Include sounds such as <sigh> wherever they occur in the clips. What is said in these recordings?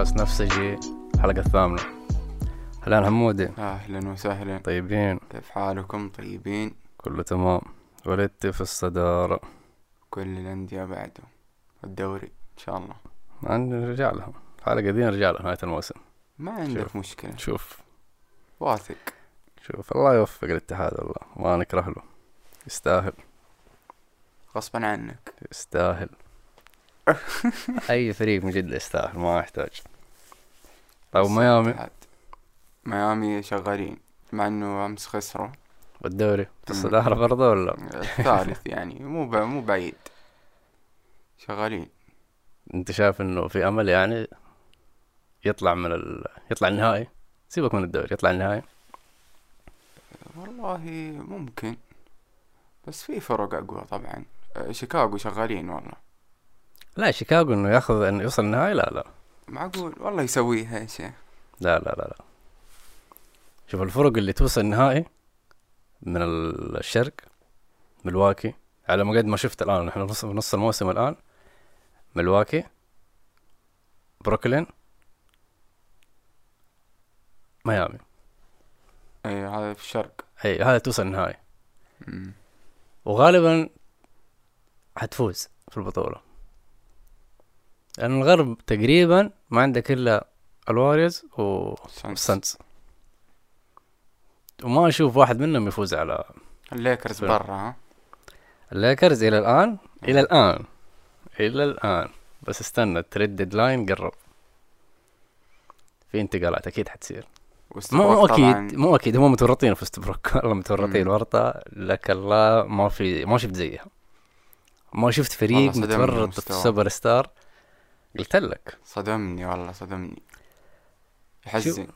بودكاست نفسجي الحلقة الثامنة. هلا حمودي. أهلا وسهلا. طيبين. كيف حالكم؟ طيبين. كله تمام. ولدت في الصدارة. كل الأندية بعده. الدوري إن شاء الله. عن نرجع لها. الحلقة دي نرجع لها نهاية الموسم. ما عندك شوف. مشكلة. شوف. واثق. شوف الله يوفق الاتحاد والله ما نكره له. يستاهل. غصبا عنك. يستاهل. <laughs> أي فريق من جد يستاهل ما يحتاج. بس ميامي. ميامي شغالين مع إنه أمس خسروا. والدوري. في الصدارة برضه ولا؟ الثالث <laughs> يعني مو ب... مو بعيد. شغالين. أنت شايف إنه في أمل يعني يطلع من ال... يطلع النهائي؟ سيبك من الدوري يطلع النهائي. والله ممكن. بس في فرق أقوى طبعا. آه، شيكاغو شغالين والله. لا شيكاغو إنه ياخذ إنه يوصل النهائي؟ لا لا. معقول؟ والله يسويها يا شيخ. لا لا لا لا. شوف الفرق اللي توصل النهائي من ال- الشرق ملواكي. على ما قد ما شفت الآن نحن نص نص الموسم الآن. ملواكي بروكلين ميامي. أي هذا في الشرق. أي هذا توصل النهائي. وغالبا حتفوز في البطولة. لأن الغرب تقريبا ما عندك إلا ال Warriors Suns. وال Suns وما أشوف واحد منهم يفوز على الليكرز. برا ها؟ الليكرز إلى الآن؟ إلى الآن. إلى الآن. بس استنى ال trade deadline قرب. في انتقالات أكيد حتصير. مو أكيد مو أكيد هم متورطين في ويستبروك <laughs> والله متورطين. ورطة. لك الله ما في ما شفت زيها. ما شفت فريق متورط في. السوبر ستار. قلت لك. صدمني والله صدمني. يحزن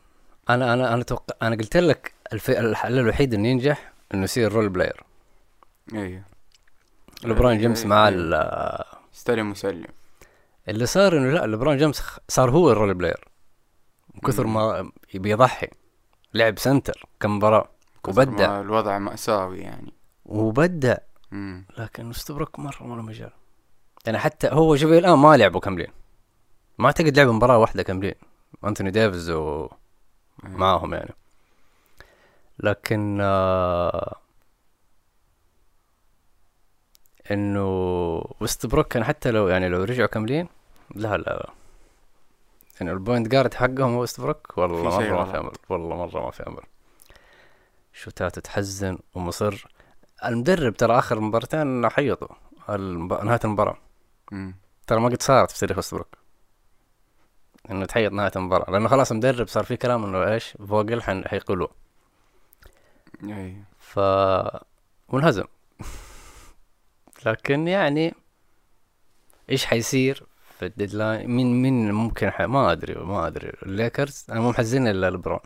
أنا أنا أنا توقع أنا قلت لك الف... الحل الوحيد إنه ينجح إنه يصير role player أيوه لبرون جيمس إيه، مع إيه. ال- استلم وسلم اللي صار إنه لا لبرون جيمس صار هو ال role player من كثر. ما يبي يضحي. لعب center كم مباراة. كثر وبدع الوضع مأساوي يعني. وبدع. لكن ويستبروك مرة مرة مجال. يعني حتى هو شوف الآن ما لعبوا كاملين. ما أعتقد لعبوا مباراة واحدة كاملين أنتوني ديفيز ومعاهم إيه. يعني. لكن آه إنه وستبروك كان حتى لو يعني لو رجعوا كاملين لا لا يعني البوينت جارد حقهم هو وستبروك والله في شيء مرة ما في. أمل. والله مرة ما في أمل. شوتات تحزن ومصر. المدرب ترى آخر مباراتين حيطوا. نهاية المباراة. ترى ما قد صارت في تاريخ وستبروك إنه تحيط نهاية المباراة. لأنه خلاص المدرب صار في كلام إنه إيش. حيقولوا أيوه ف وانهزم لكن يعني إيش حيصير في ال deadline مين مين ممكن ح... ما أدري ما أدري. الليكرز أنا مو محزن إلا لبرون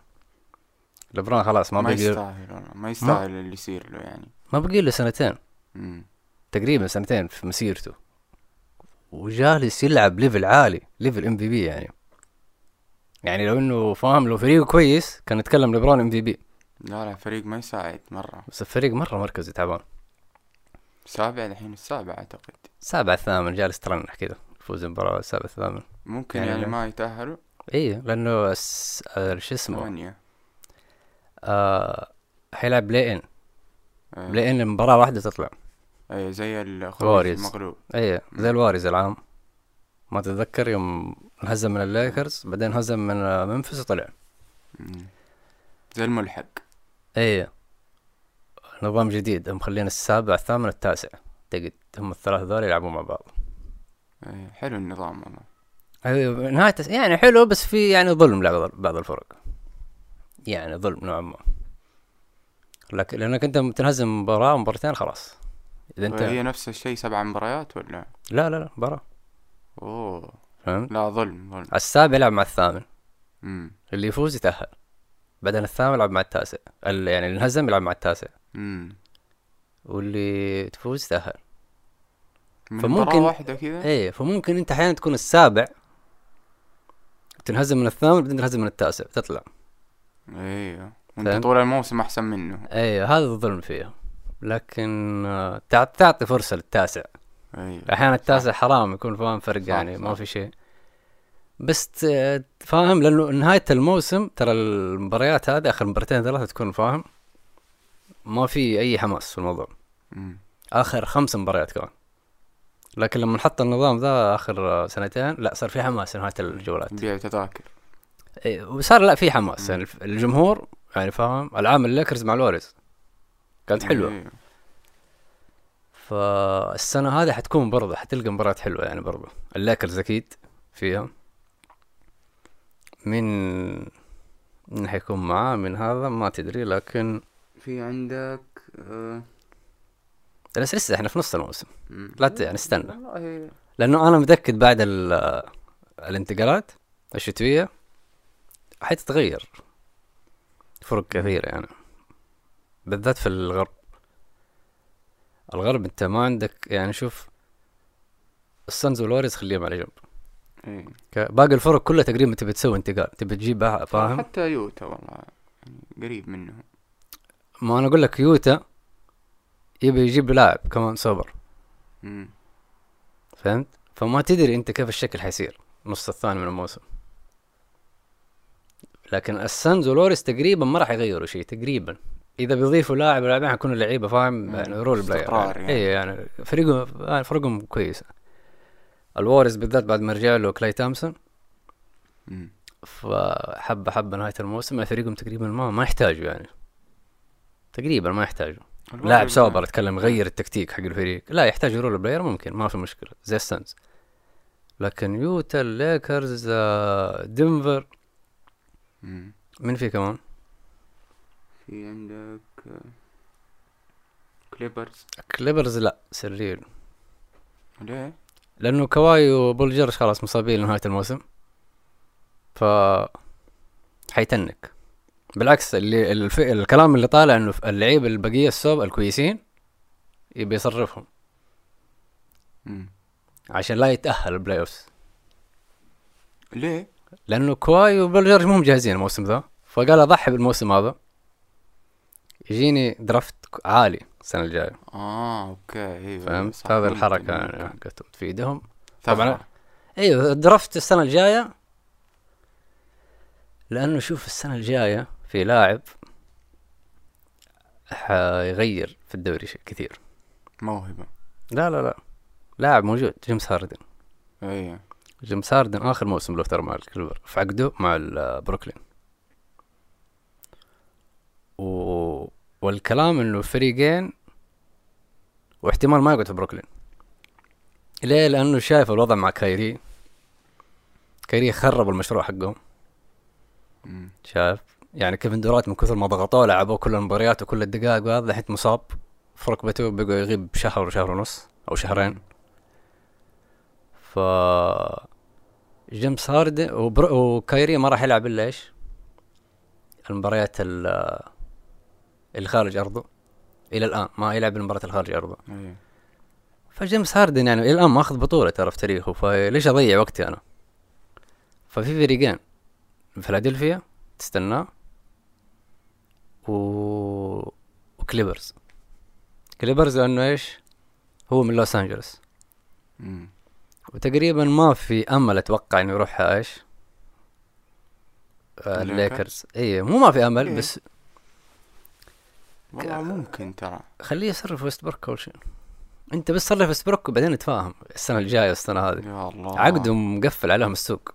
لبرون خلاص ما ما, بقي يستاهل ما يستاهل اللي يصير له يعني. ما بقي له سنتين. مم. تقريبا سنتين في مسيرته. وجالس يلعب level عالي level MVP يعني. يعني لو إنه فاهم لو فريقه كويس كان نتكلم لبرون MVP. لا لا فريق ما يساعد مرة. بس الفريق مرة مركزي تعبان. سابع الحين السابع أعتقد. سابع ثامن جالس ترنح كذا يفوز المباراة سابع ثامن ممكن يعني يعني. ما يتأهلوا؟ إيه لأنه. آه، شو اسمه؟ ثمانية. آه حيلعب play-in إيه. play-in مباراة واحدة تطلع. إيه زي الخروج. المغلوب. إيه زي الواريرز العام. ما تتذكر يوم انهزم من الليكرز بعدين هزم من منفس وطلع. زي الملحق. إيه. نظام جديد. مخلين السابع الثامن التاسع. تقد هم الثلاث ذول يلعبوا مع بعض. إيه حلو النظام والله. أيوة، نهاية يعني حلو بس في يعني ظلم لبعض بعض الفرق. يعني ظلم نوعا ما. لكن لأنك أنت تنهزم مباراة مباراتين خلاص. إذا أنت هي نفس الشيء سبع مباريات ولا؟ لا لا لا مباراة. أوه. فهمت؟ لا ظلم ظلم. السابع يلعب مع الثامن. امم اللي يفوز يتأهل. بعدين الثامن يلعب مع التاسع. ال- يعني اللي انهزم يلعب مع التاسع. امم واللي تفوز يتأهل. فممكن- واحدة كذا؟ إيه فممكن أنت أحيانا تكون السابع تنهزم من الثامن بعدين تنهزم من التاسع تطلع. أيوه وأنت فهمت؟ طول الموسم أحسن منه. إيه هذا الظلم فيها. لكن آه، تع- تعطي فرصة للتاسع. أيوه. أحيانا التاسع حرام يكون فاهم فرق صح، يعني ما صح. في شيء. بس فاهم لأنه نهاية الموسم ترى المباريات هذه آخر مباراتين ثلاثة تكون فاهم ما في أي حماس في الموضوع. آخر خمس مباريات كمان. لكن لما حط النظام ذا آخر سنتين لا صار في حماس نهاية الجولات. بيع تذاكر إيه، وصار لا في حماس. يعني الجمهور يعني فاهم العام الليكرز مع الواريرز. كانت حلوة. إيه. فالسنة هذه حتكون برضه حتلقى مباريات حلوة يعني برضه الليكرز أكيد فيها. مين مين حيكون معاه؟ من هذا ما تدري لكن في عندك آه، بس لسه إحنا في نص الموسم. لا يعني استنى. والله. لأنه أنا متأكد بعد ال- الانتقالات الشتوية حتتغير فرق كثيره يعني. بالذات في الغرب. الغرب انت ما عندك يعني شوف السنز والواريز خليهم على جنب. إيه. باقي الفرق كلها تقريبا تبي تسوي انتقال تبي تجيب أح- فاهم؟ حتى يوتا والله يعني قريب منهم ما أنا أقول لك يوتا يبي يجيب لاعب كمان سوبر. مم. فهمت؟ فما تدري أنت كيف الشكل حيصير نص الثاني من الموسم. لكن السانز والواريرز تقريبا ما راح يغيروا شيء تقريبا. إذا بيضيفوا لاعب لاعبين حيكونوا لعيبة فاهم. يعني role player يعني. يعني. اي يعني فريقهم يعني فرقهم كويسه الواريرز بالذات بعد ما رجع له كلاي تومسون. فحبه حبه نهاية الموسم. فريقهم تقريبا ما ما يحتاجوا يعني. تقريبا ما يحتاجوا. لاعب سوبر أتكلم غير التكتيك حق الفريق. لا يحتاج role player ممكن ما في مشكلة. زي السانز لكن يوتا الليكرز آه، دنفر. مم. من في كمان؟ في عندك آه، كليبرز كليبرز لا سرير ليه؟ لأنه كواي وبول جورج خلاص مصابين لنهاية الموسم. ف حي tank. بالعكس اللي الف... الكلام اللي طالع إنه اللعيبه البقية السوب الكويسين يبي يصرفهم. عشان لا يتأهل ال playoffs ليه؟ لأنه كواي وبول جورج مو مجهزين الموسم ذا. فقال أضحي بالموسم هذا. يجيني draft عالي السنة الجاية. آه okay. أيوه فهمت؟ هذا الحركة يعني. حقتهم في ايدهم طبعاً. أيوه draft السنة الجاية لأنه شوف السنة الجاية في لاعب حيغير في الدوري شيء كثير. موهبة. لا لا لا. لاعب موجود جيمس هاردن. أيوه جيمس هاردن آخر موسم له ترى مع الكليبرز في عقده مع بروكلين. و... والكلام إنه فريقين واحتمال ما يقعد في بروكلين. ليه؟ لأنه شايف الوضع مع كايري. كايري خرب المشروع حقهم. شايف؟ يعني كيفن دورانت من كثر ما ضغطوه لعبوه كل المباريات وكل الدقائق وهذا الحين مصاب في ركبته بقى يغيب شهر وشهر ونص أو شهرين. ف جيمس هاردن وبر... وكايري ما راح يلعب إلا إيش؟ المباريات ال- اللي خارج أرضه إلى الآن ما يلعب المباريات اللي خارج أرضه أيوه فجيمس هاردن يعني إلى الآن ما أخذ بطولة ترى في تاريخه فليش أضيع وقتي أنا؟ ففي فريقين فيلادلفيا تستناه و... وكليبرز كليبرز لأنه إيش؟ هو من لوس أنجلوس. وتقريبا ما في أمل أتوقع إنه يروح إيش؟ آه، الليكرز؟ الليكرز اي مو ما في أمل إيه. بس والله ممكن ترى. خليه يصرف ويستبروك أول شيء. أنت بس صرف ويستبروك وبعدين نتفاهم السنة الجايه والسنة هذه. يا الله. عقده مقفل عليهم السوق.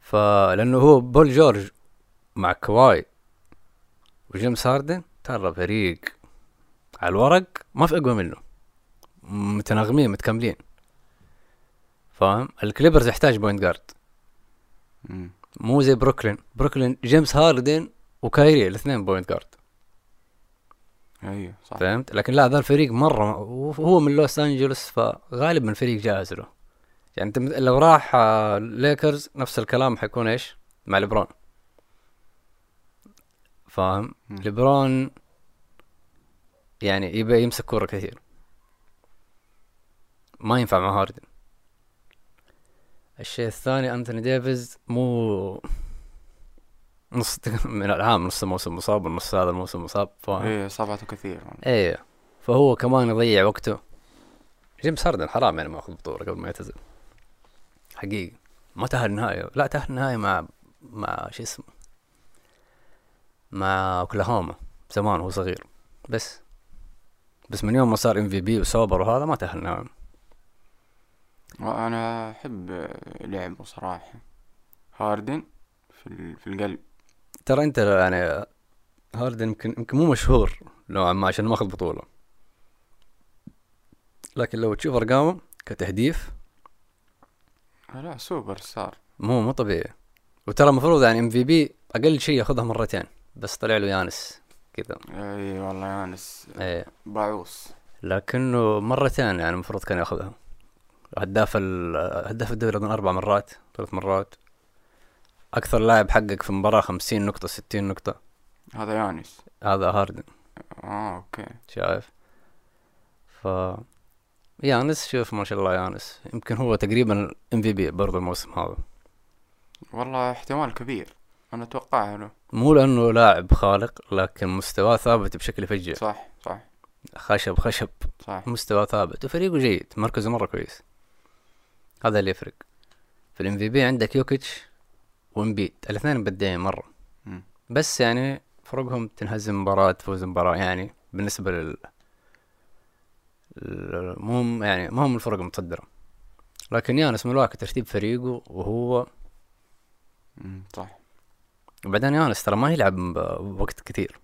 فلأنه هو بول جورج مع كواي وجيمس هاردن ترى فريق على الورق ما في أقوى منه. متناغمين متكاملين. فاهم؟ الكليبرز يحتاج point guard. مو زي بروكلين. بروكلين جيمس هاردن وكايري الاثنين point guard. أيوه صح. فهمت؟ لكن لا ذا الفريق مرة وهو من لوس أنجلوس فغالبا الفريق جاهز له. يعني أنت لو راح آه، ليكرز نفس الكلام حيكون إيش؟ مع ليبرون. فاهم. ليبرون يعني يبي يمسك كورة كثير. ما ينفع مع هاردن. الشيء الثاني أنتوني ديفيز مو نص <laughs> من العام نص الموسم مصاب ونص هذا الموسم مصاب فاهم إيه إصاباته كثير. إيه فهو كمان يضيع وقته. جيمس هاردن حرام يعني ما ياخذ بطولة قبل ما يعتزل. حقيقي. ما تأهل نهائي لا تأهل نهائي مع مع شو اسمه؟ مع أوكلاهوما. زمان وهو صغير. بس. بس من يوم ما صار MVP و super وهذا ما تأهل نهائي وأنا أحب لعبه صراحة. هاردن في في القلب. ترى انت يعني هاردن يمكن يمكن مو مشهور نوعا ما عشان ماخذ بطولة. لكن لو تشوف أرقامه كتهديف لا سوبر ستار. مو مو طبيعي. وترى المفروض يعني MVP أقل شيء ياخذها مرتين بس طلع له يانس كذا. إي والله يانس. إيه باعوس. لكنه مرتين يعني المفروض كان ياخذها. هداف ال هداف الدوري أظن أربع مرات ثلاث مرات. أكثر لاعب حقق في مباراة خمسين نقطة ستين نقطة. هذا يانس هذا هاردن. آه okay. شايف. ف يانس شوف ما شاء الله يانس. يمكن هو تقريبا MVP برضه الموسم هذا. والله احتمال كبير. أنا أتوقعها له. مو لأنه لاعب خارق لكن مستواه ثابت بشكل فجأة. صح صح. خشب خشب. صح. مستوى ثابت. وفريقه جيد. مركزه مرة كويس. هذا اللي يفرق. في الإم في بي عندك يوكيتش. وامبيد الاثنين مبدعين مرة. مم. بس يعني فرقهم تنهزم مباراة تفوز مباراة يعني بالنسبة لل مو يعني ما هم الفرق المتصدرة. لكن يانس ميلووكي ترتيب فريقه وهو صح. وبعدين يانس ترى ما يلعب وقت كثير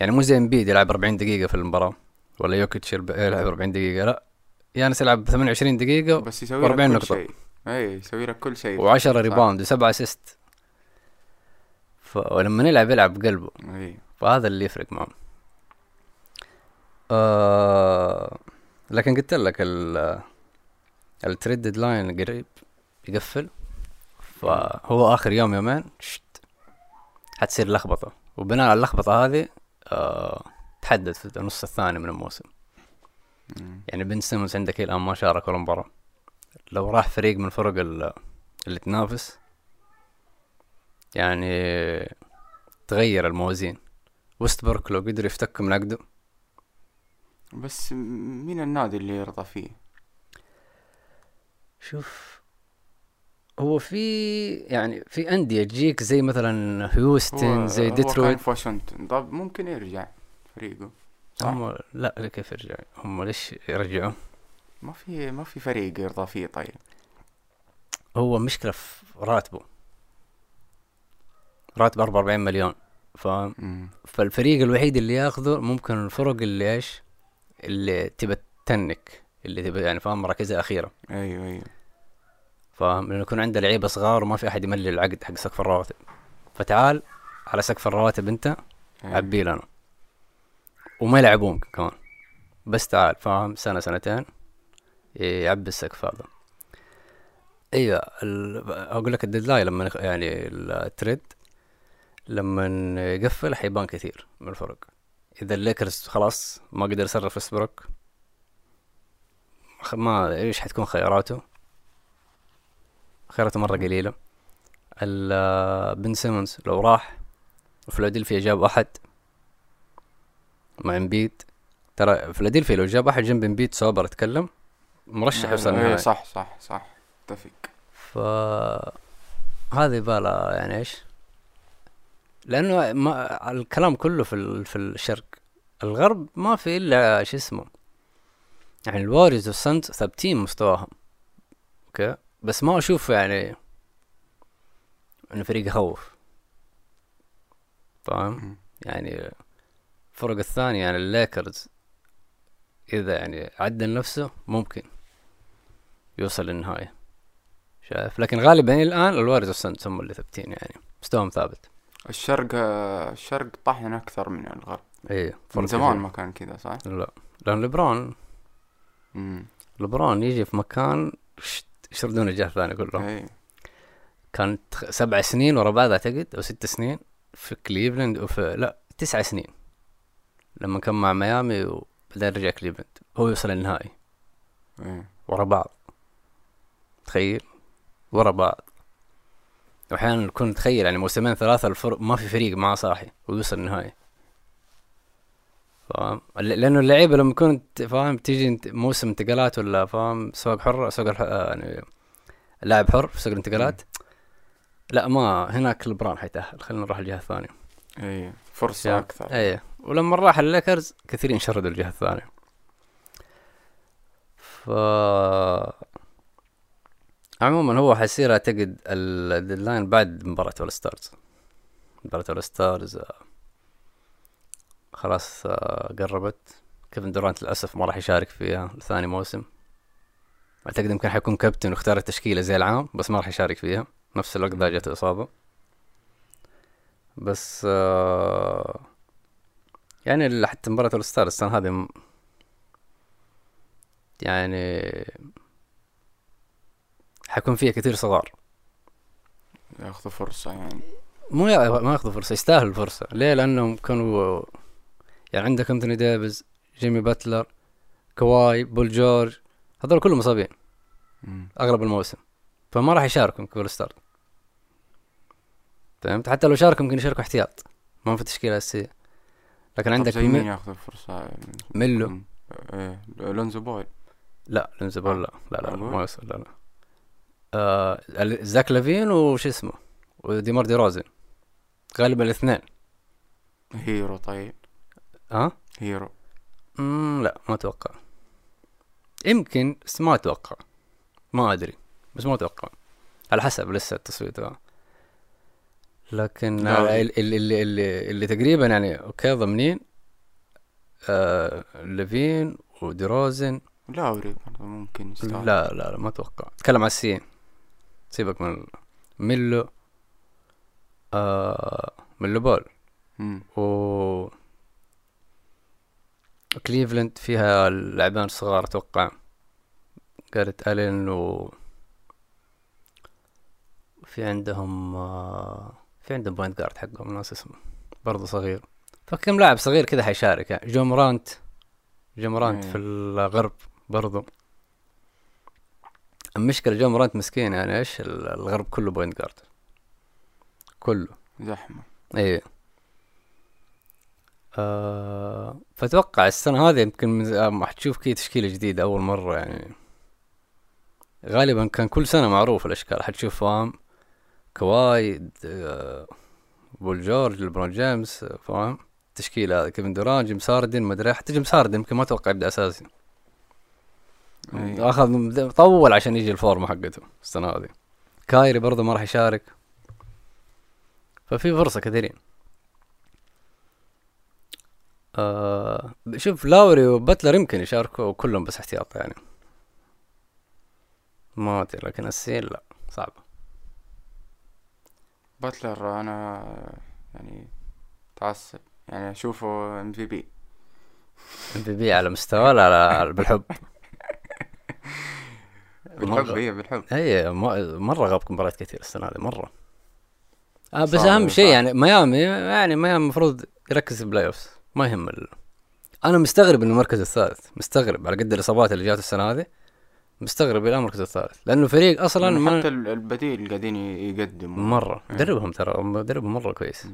يعني مو زي امبيد يلعب 40 دقيقة في المباراة ولا يوكيتش يلعب 40 دقيقة. لا يانس يلعب 28 دقيقة بس يسوي لك 40 كل نقطة. شيء. اي يسوي لك كل شيء. و10 صح. rebound وسبعة assist ف... ولما يلعب يلعب بقلبه. اي فهذا اللي يفرق معه آه... لكن قلت لك ال ال trade deadline قريب يقفل. فهو آخر يوم يومين شت. حتصير لخبطة. وبناء على اللخبطة هذه آه... تحدد في النص الثاني من الموسم. يعني بن سيمونز عندك الآن ما شارك ولا مباراة. لو راح فريق من الفرق ال- اللي تنافس يعني تغير الموازين. وستبروك لو قدر يفتك من عقده. بس مين النادي اللي يرضى فيه؟ شوف هو في يعني في أندية تجيك زي مثلا هيوستن هو زي هو كان ديترويت. في واشنطن. طب ممكن يرجع فريقه. صح. هم لا كيف يرجع؟ هم ليش يرجعوا؟ ما في ما في فريق يرضى فيه طيب. هو مشكلة في راتبه. راتبه 44 مليون. مم. فالفريق الوحيد اللي ياخذه ممكن الفرق اللي إيش؟ اللي تبى تنك اللي تبى يعني فاهم؟ مراكزها أخيرة. أيوه أيوه. فاهم؟ لأنه يكون عنده لعيبة صغار وما في أحد يملي العقد حق سقف الرواتب. فتعال على سقف الرواتب أنت أيوة. عبيه لنا وما يلعبون كمان. بس تعال فاهم؟ سنة سنتين. يعبي السقف هذا أيوه. أقول لك ال deadline لما يعني ال trade لما يقفل حيبان كثير من الفرق. إذا الليكرز خلاص ما قدر يصرف ويستبروك خ- ما إيش حتكون خياراته؟ خياراته مرة قليلة. ال- <hesitation> بن سيمونز لو راح وفيلادلفيا جاب أحد مع إمبيد. ترى فيلادلفيا لو جاب أحد جنب إمبيد سوبر أتكلم؟ مرشح يوصل أيوه النهائي صح صح صح. اتفق ف هذه بالها يعني إيش؟ لأنه ما الكلام كله في ال... في الشرق. الغرب ما في إلا شو اسمه يعني الواريرز والسنز ثابتين مستواهم. okay؟ بس ما أشوف يعني إنه فريق يخوف. فاهم. يعني الفرق الثانية يعني الليكرز إذا يعني عدل نفسه ممكن يوصل للنهاية. شايف؟ لكن غالبا الآن الواريرز والسنز هم اللي ثابتين يعني. مستواهم ثابت. الشرق الشرق طحن أكثر من الغرب. إيه من زمان. ما كان كذا صح؟ لا. لأن لبران امم لبران يجي في مكان يشردون الجهة الثانية كلهم. اي كانت سبع سنين ورا بعض أعتقد أو ست سنين في كليفلاند وفي لا تسع سنين. لما كان مع ميامي وبعدين رجع كليفلاند هو يوصل النهائي. اي ورا بعض. تخيل. ورا بعض. وأحيانا نكون تخيل يعني موسمين ثلاثة الفرق ما في فريق معاه صاحي ويوصل النهائي. فاهم؟ لأنه اللعيبة لما يكون ت- فاهم؟ تيجي موسم انتقالات ولا فاهم؟ سوق حر سوق الح... يعني لاعب حر في سوق الانتقالات. لا ما هناك لبران حيتأهل. خلينا نروح الجهة الثانية. اي فرصة يا- أكثر. إيه. ولما راح الليكرز كثيرين شردوا الجهة الثانية. ف عموما هو حيصير أعتقد ال deadline بعد مباراة All-Stars مباراة All-Stars آه، خلاص آه، قربت. كيفن دورانت للأسف ما راح يشارك فيها لثاني موسم. أعتقد يمكن حيكون كابتن واختار التشكيلة زي العام بس ما راح يشارك فيها. نفس الوقت ذا جاته إصابة. بس آه يعني حتى مباراة All-Star السنة هذه يعني حيكون فيها كثير صغار. ياخذوا فرصة يعني. مو يا ما ياخذوا فرصة يستاهلوا الفرصة. ليه؟ لأنهم كانوا يعني عندك أنتوني ديفيز جيمي باتلر كواي بول جورج هذول كلهم مصابين. أغلب الموسم. فما راح يشاركوا ك All-Star فهمت؟ حتى لو شاركوا يمكن يشاركوا احتياط. ما في تشكيلة أساسية. لكن عندك زي مين مي... ياخذ الفرصة؟ ميلو. إيه لونزو بول لا لونزو بول لا. لا لا, لا؟ ما يوصل لا لا. آه زاك لافين وش اسمه؟ وديمار دي روزن. غالبا الاثنين. هيرو طيب. ها؟ هيرو. مم لا ما أتوقع. يمكن بس ما أتوقع. ما أدري بس ما أتوقع. على حسب لسه التصويت آه. لكن لا. آه، اللي, اللي, اللي, اللي تقريبا يعني أوكي ضامنين آه لافين وديروزن. لاوري ممكن يستاهل. لا لا لا ما أتوقع. اتكلم على السين. سيبك من ميلو آه لاميلو بول. مم. و كليفلاند فيها اللاعبين الصغار أتوقع. جاريت ألين و في عندهم آه في عندهم point guard حقهم ناسي اسمه. برضه صغير. فكم لاعب صغير كذا حيشارك يعني. جو مرانت جو مرانت. في الغرب برضه المشكلة جو مرانت مسكين يعني إيش؟ ال- الغرب كله point guard كله. زحمة. إيه. آه فأتوقع السنة هذه يمكن آه، حتشوف كي تشكيلة جديدة أول مرة يعني. غالبا كان كل سنة معروف الأشكال. حتشوف فاهم كواي آه، بول جورج لبرون جيمس آه، فاهم؟ التشكيلة هذه كيفن دوران جيمس هاردن مدري حتى جيمس هاردن يمكن ما أتوقع يبدأ أساسي. إيه. أخذ طول عشان يجي الفورمة حقته السنة هذه. كايري برضه ما راح يشارك. ففي فرصة كثيرين. آه شوف لاوري وباتلر يمكن يشاركوا كلهم بس احتياط يعني. ما أدري لكن السين لا صعب باتلر أنا يعني تعصب يعني أشوفه إم في بي. إم في بي على مستوى ولا على بالحب. <laughs> بالحب. هي بالحب. اي م- مرة غاب مباريات كثير السنة هذه مرة. آه بس أهم شيء. يعني ميامي يعني ميامي المفروض يركز في ال playoffs ما يهم ال... أنا مستغرب انه المركز الثالث مستغرب على قد الإصابات اللي جات السنة هذه. مستغرب إلى المركز الثالث لأنه فريق أصلا لأنه ما حتى ال- البديل قاعدين يقدموا. مرة. إيه. دربهم ترى مدربهم مرة كويس.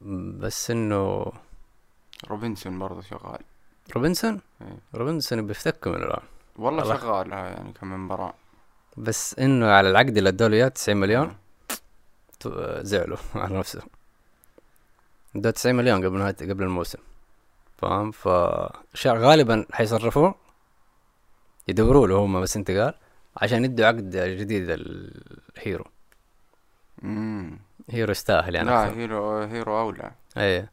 مم. بس إنه روبنسون برضه شغال. روبنسون؟ إيه. روبنسون بيفتك من الآن. والله الله. شغال ها يعني كم مباراة. بس إنه على العقد اللي ادوا له اياه 90 مليون تو- زعلوا <laughs> على نفسه ادوا 90 مليون قبل نهاية قبل الموسم. فاهم؟ ف شا- غالبا حيصرفوه. يدوروا له هم بس انتقال عشان يدوا عقد جديد الهيرو. امم هيرو يستاهل يعني لا أكثر. هيرو هيرو أولى. إيه.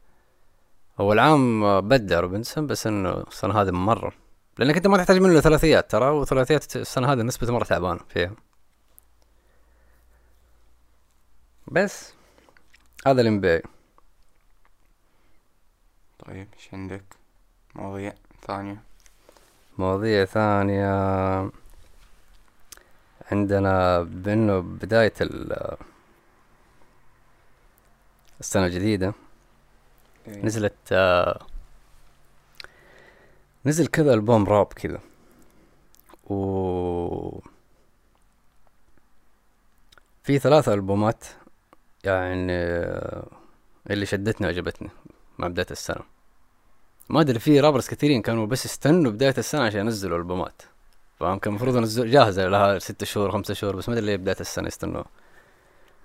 هو العام بدع روبنسون بس إنه السنة هذه مرة. لأنك أنت ما تحتاج منه ثلاثيات ترى وثلاثيات السنة هذه نسبته مرة تعبانة فيها. بس هذا الام طيب إيش عندك؟ مواضيع ثانية؟ مواضيع ثانية. عندنا بأنه بداية ال- السنة الجديدة إيه. نزلت آه، نزل كذا ألبوم راب كذا. و في ثلاثة ألبومات يعني آه، اللي شدتني وعجبتني مع بداية السنة. ما أدري في رابرز كثيرين كانوا بس يستنوا بداية السنة عشان ينزلوا ألبومات. فاهم كان المفروض انزل جاهزة لها ست شهور خمسة شهور بس ما أدري ليه بداية السنة يستنوا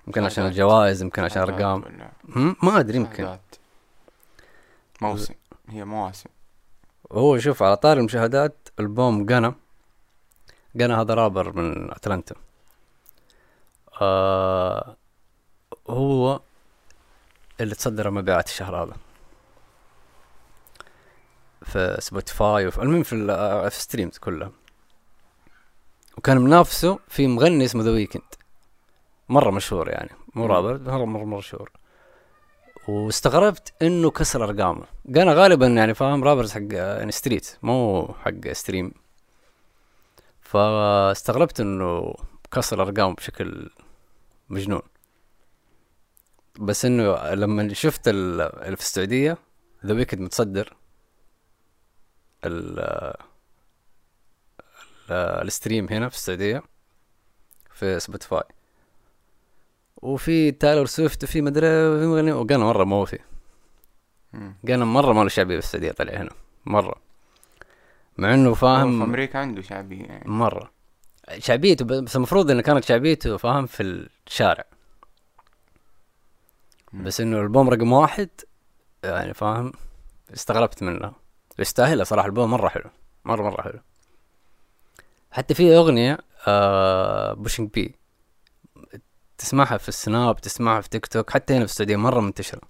يمكن عشان. الجوائز يمكن عشان أرقام؟ ما أدري يمكن. موسم. هي مواسم. هو شوف على طار المشاهدات ألبوم جانا جانا هذا رابر من أتلانتا. آه هو اللي تصدر مبيعات الشهر هذا. في سبوتيفاي وفي المهم في آه، في streams كلها وكان منافسه في مغني اسمه ذا ويكند مرة مشهور يعني. مو مم. رابر مرة مرة مشهور. واستغربت إنه كسر أرقامه. أنا غالبا يعني فاهم rappers حق يعني street مو حق stream فاستغربت إنه كسر أرقامه بشكل مجنون. بس إنه لما شفت في السعودية ذا ويكند متصدر. ال ال- ال stream هنا في السعودية في سبوتيفاي وفي تايلور سويفت وفي مدري في مغني وقانا مرة مو في. قانا مرة ما له شعبية في السعودية طلع هنا. مرة. مع إنه هو في فاهم أمريكا عنده شعبية يعني. مرة. شعبيته بس المفروض إنه كانت شعبيته فاهم في الشارع. بس إنه البوم رقم واحد يعني فاهم استغربت منه. يستاهلها صراحة البوم مرة حلو مرة مرة حلو. حتى في أغنية آه pushing P تسمعها في السناب تسمعها في تيك توك حتى هنا في السعودية مرة منتشرة.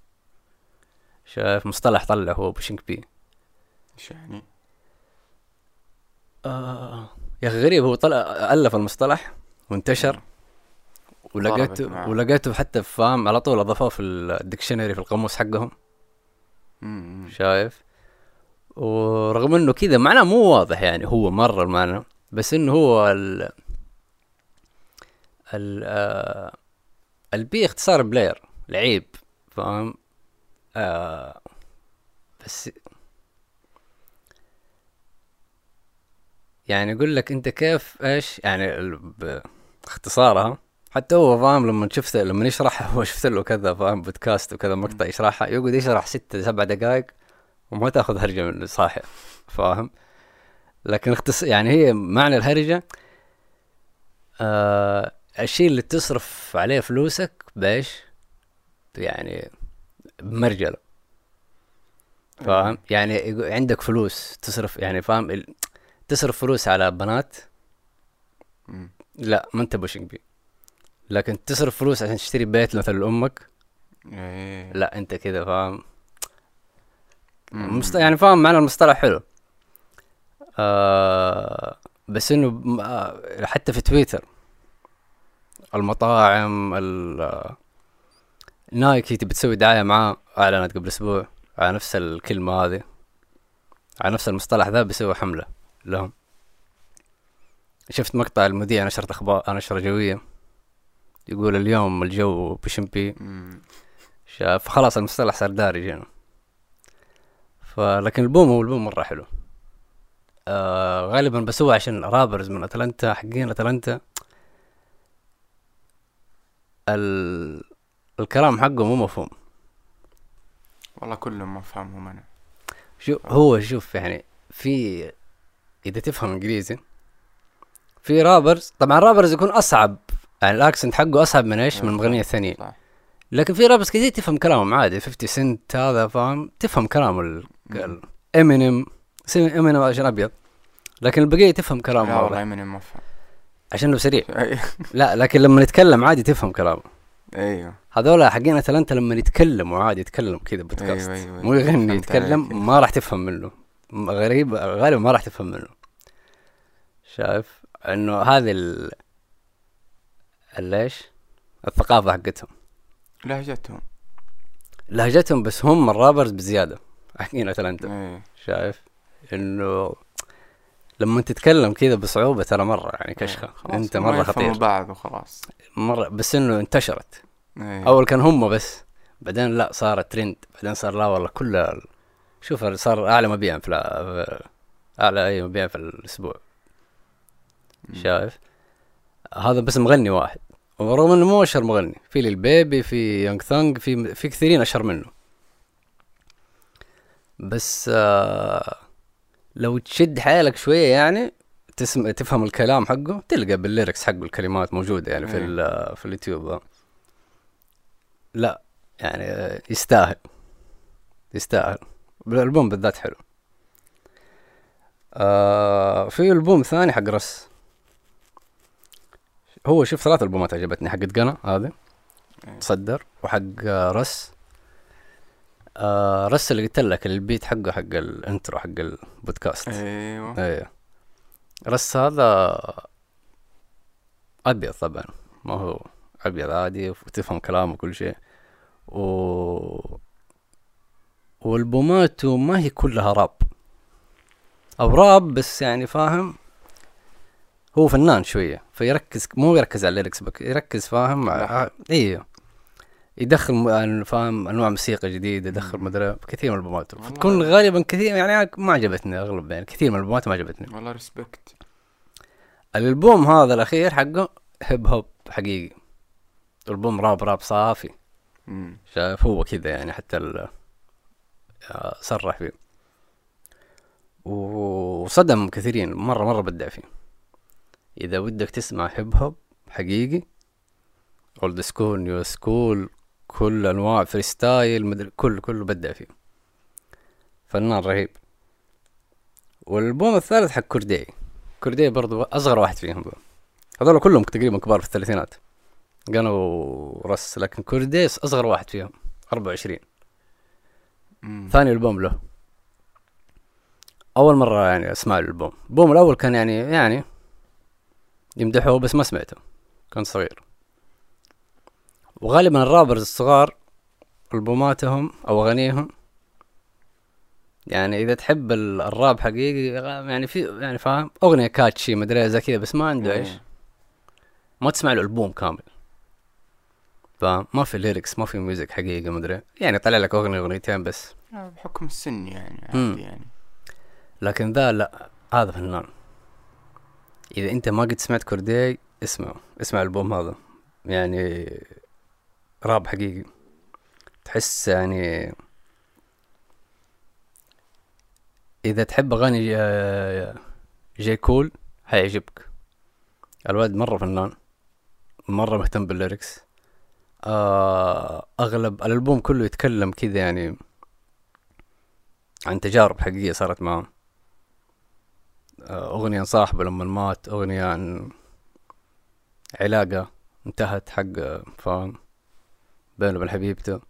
شايف مصطلح طلع هو pushing P إيش يعني؟ آه يا أخي غريب هو طلع ألف المصطلح وانتشر ولقيته. ولقيته حتى فاهم على طول أضافوه في ال dictionary في القاموس حقهم. شايف؟ ورغم إنه كذا معناه مو واضح يعني هو مرة المعنى بس إنه هو ال ال آه ال P اختصار player لعيب فاهم؟ آه بس يعني يقول لك أنت كيف إيش؟ يعني باختصارها حتى هو فاهم لما شفت لما يشرح هو شفت له كذا فاهم؟ بودكاست وكذا مقطع يشرحها يقعد يشرح ستة سبع دقائق. وما تأخذ هرجة منه صاحي فاهم لكن اختص يعني هي معنى الهرجة آه الشيء اللي تصرف عليه فلوسك بإيش يعني بمرجله فاهم يعني عندك فلوس تصرف يعني فاهم ال- تصرف فلوس على بنات. لا ما انت pushing P لكن تصرف فلوس عشان تشتري بيت مثلا لأمك إيه. لا انت كذا فاهم. مست... يعني فاهم معنى المصطلح حلو. آه بس إنه آه، حتى في تويتر. المطاعم ال نايكي تبي تسوي دعاية معاه أعلنت قبل أسبوع على نفس الكلمة هذه. على نفس المصطلح ذا بيسوي حملة لهم. شفت مقطع المذيع نشرة أخبار نشرة جوية. يقول اليوم الجو بشمبي. شاف خلاص المصطلح صار دارج هنا فلكن البوم هو البوم مرة حلو. آه غالبا بسوي عشان رابرز من أتلانتا حقين أتلانتا. ال... الكلام حقه مو مفهوم. والله كلهم مفهمهم أنا. شو هو شوف يعني في إذا تفهم إنجليزي في rappers طبعا rappers يكون أصعب يعني ال accent حقه أصعب من إيش؟ من المغنيين الثانيين صح. لكن في rappers كثير تفهم كلامهم عادي 50 سنت هذا فاهم؟ تفهم. مم. Eminem. Eminem عشان أبيض. لكن البقية تفهم كلامه لا والله واضح. من مفهم عشانه سريع. لا لكن لما يتكلم عادي تفهم كلامه. أيوه. هذول حقين اتلانتا لما يتكلموا عادي يتكلم كذا بودكاست. أيوة، أيوة، مو يغني يتكلم. ما راح تفهم منه. غريب غالبا ما راح تفهم منه. شايف؟ إنه هذه ال ليش؟ الثقافة حقتهم. لهجتهم. لهجتهم بس هم الرابرز بزيادة. حقين اتلانتا إيه. شايف؟ إنه لما تتكلم كذا بصعوبة ترى مرة يعني كشخة. خلاص أنت يفهموا خطير. بعض وخلاص. مرة بس إنه انتشرت. إيه. أول كان هم بس بعدين لا صارت ترند بعدين صار لا والله كل شوف صار أعلى مبيعا في, أعلى أي مبيعا في الأسبوع. شايف؟ هذا بس مغني واحد. ورغم إنه مو أشهر مغني في للبيبي في يونغ ثانج في في كثيرين أشهر منه. بس آه لو تشد حيلك شوية يعني تسم... تفهم الكلام حقه تلقى بالليركس حقه الكلمات موجودة يعني في إيه. ال... في اليوتيوب. لا يعني يستاهل. يستاهل. الألبوم بالذات حلو. آه في ألبوم ثاني حق رس. هو شوف ثلاث ألبومات عجبتني. حقت قنا هذه إيه. تصدر وحق آه، رس. آه رس اللي قلت لك البيت حقه حق الانترو حق البودكاست. أيوه. إيه. رس هذا أبيض طبعا ما هو أبيض عادي وتفهم كلامه وكل شيء. و والبوماته ما هي كلها راب. أو راب بس يعني فاهم؟ هو فنان شوية فيركز مو يركز على ال lyrics بس يركز فاهم؟ لحن. أيوه يدخل يعني فاهم أنواع موسيقى جديدة يدخل مدري كثير من البومات. فتكون غالبا كثير يعني ما عجبتني أغلب يعني كثير من البومات ما عجبتني. والله respect. الألبوم هذا الأخير حقه هيب هوب حقيقي. ألبوم راب راب صافي. مم. شايف هو كذا يعني حتى آه، صرح فيه. وصدم كثيرين مرة مرة بدع فيه. إذا ودك تسمع هيب هوب حقيقي old school new school كل أنواع freestyle مدري كل كله بدع فيه فنان رهيب. والألبوم الثالث حق Cordae. Cordae برضو أصغر واحد فيهم. ذول. هذول كلهم تقريبا كبار في الثلاثينات. قالوا رس لكن Cordae أصغر واحد فيهم. 24 مم. ثاني ألبوم له. أول مرة يعني أسمع الألبوم. الألبوم الأول كان يعني يعني يمدحوه بس ما سمعته. كنت صغير. وغالبا الرابرز الصغار ألبوماتهم أو أغانيهم. يعني إذا تحب ال- الراب حقيقي يعني في يعني فاهم؟ أغنية كاتشي مدري زي كذا بس ما عنده إيش. إيه. ما تسمع له ألبوم كامل. فاهم؟ ما في lyrics ما في music حقيقي مدري يعني طلع لك أغنية أغنيتين بس. آه، بحكم السن يعني. عادي يعني. لكن ذا لا هذا فنان. إذا أنت ما قد سمعت Cordae اسمعه. اسمع الألبوم هذا. يعني راب حقيقي. تحس يعني إذا تحب أغاني جي- J. Cole حيعجبك. الواد مرة فنان مرة مهتم بال lyrics. آه أغلب الألبوم كله يتكلم كذا يعني عن تجارب حقيقية صارت معه آه، أغنية عن صاحبة لما مات أغنية عن علاقة انتهت حق آه، فاهم؟ بينه وبين حبيبته.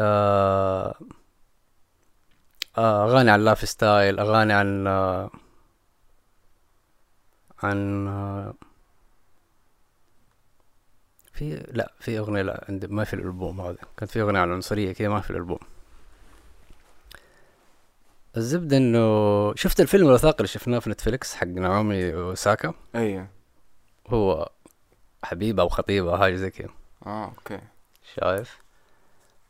آه، آه، أغاني عن lifestyle أغاني عن آه، عن آه، في لا في أغنية لا عندي ما في الألبوم هذا. كانت في أغنية عن العنصرية كذا ما في الألبوم. الزبدة إنه شفت الفيلم الوثائقي اللي شفناه في Netflix حق نعومي اوساكا أيوه. هو حبيبة أو خطيبة حاجة زي كذا. آه okay. شايف.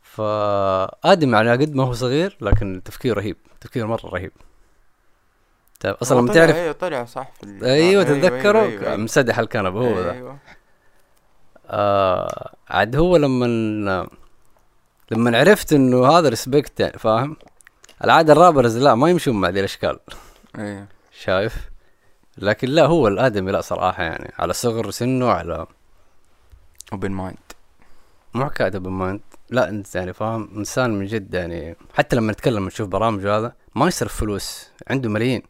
فآدم على قد ما هو صغير لكن تفكير رهيب تفكير مرة رهيب. طيب أصلا لما تعرف أيوه طلع صح في ال- أيوه تتذكره أيوة، أيوة. مسدح الكنبة هو ذا. أيوه. آه عاد هو لما لما عرفت إنه هذا ريسبكت يعني فاهم؟ العادة الرابرز لا ما يمشون مع ذي الأشكال. أيوه. شايف؟ لكن لا هو الآدمي لا صراحة يعني على صغر سنه على open mind مو حكايه open mind لا أنت يعني فاهم إنسان من جد يعني. حتى لما نتكلم نشوف برامج هذا ما يصرف فلوس. عنده ملايين.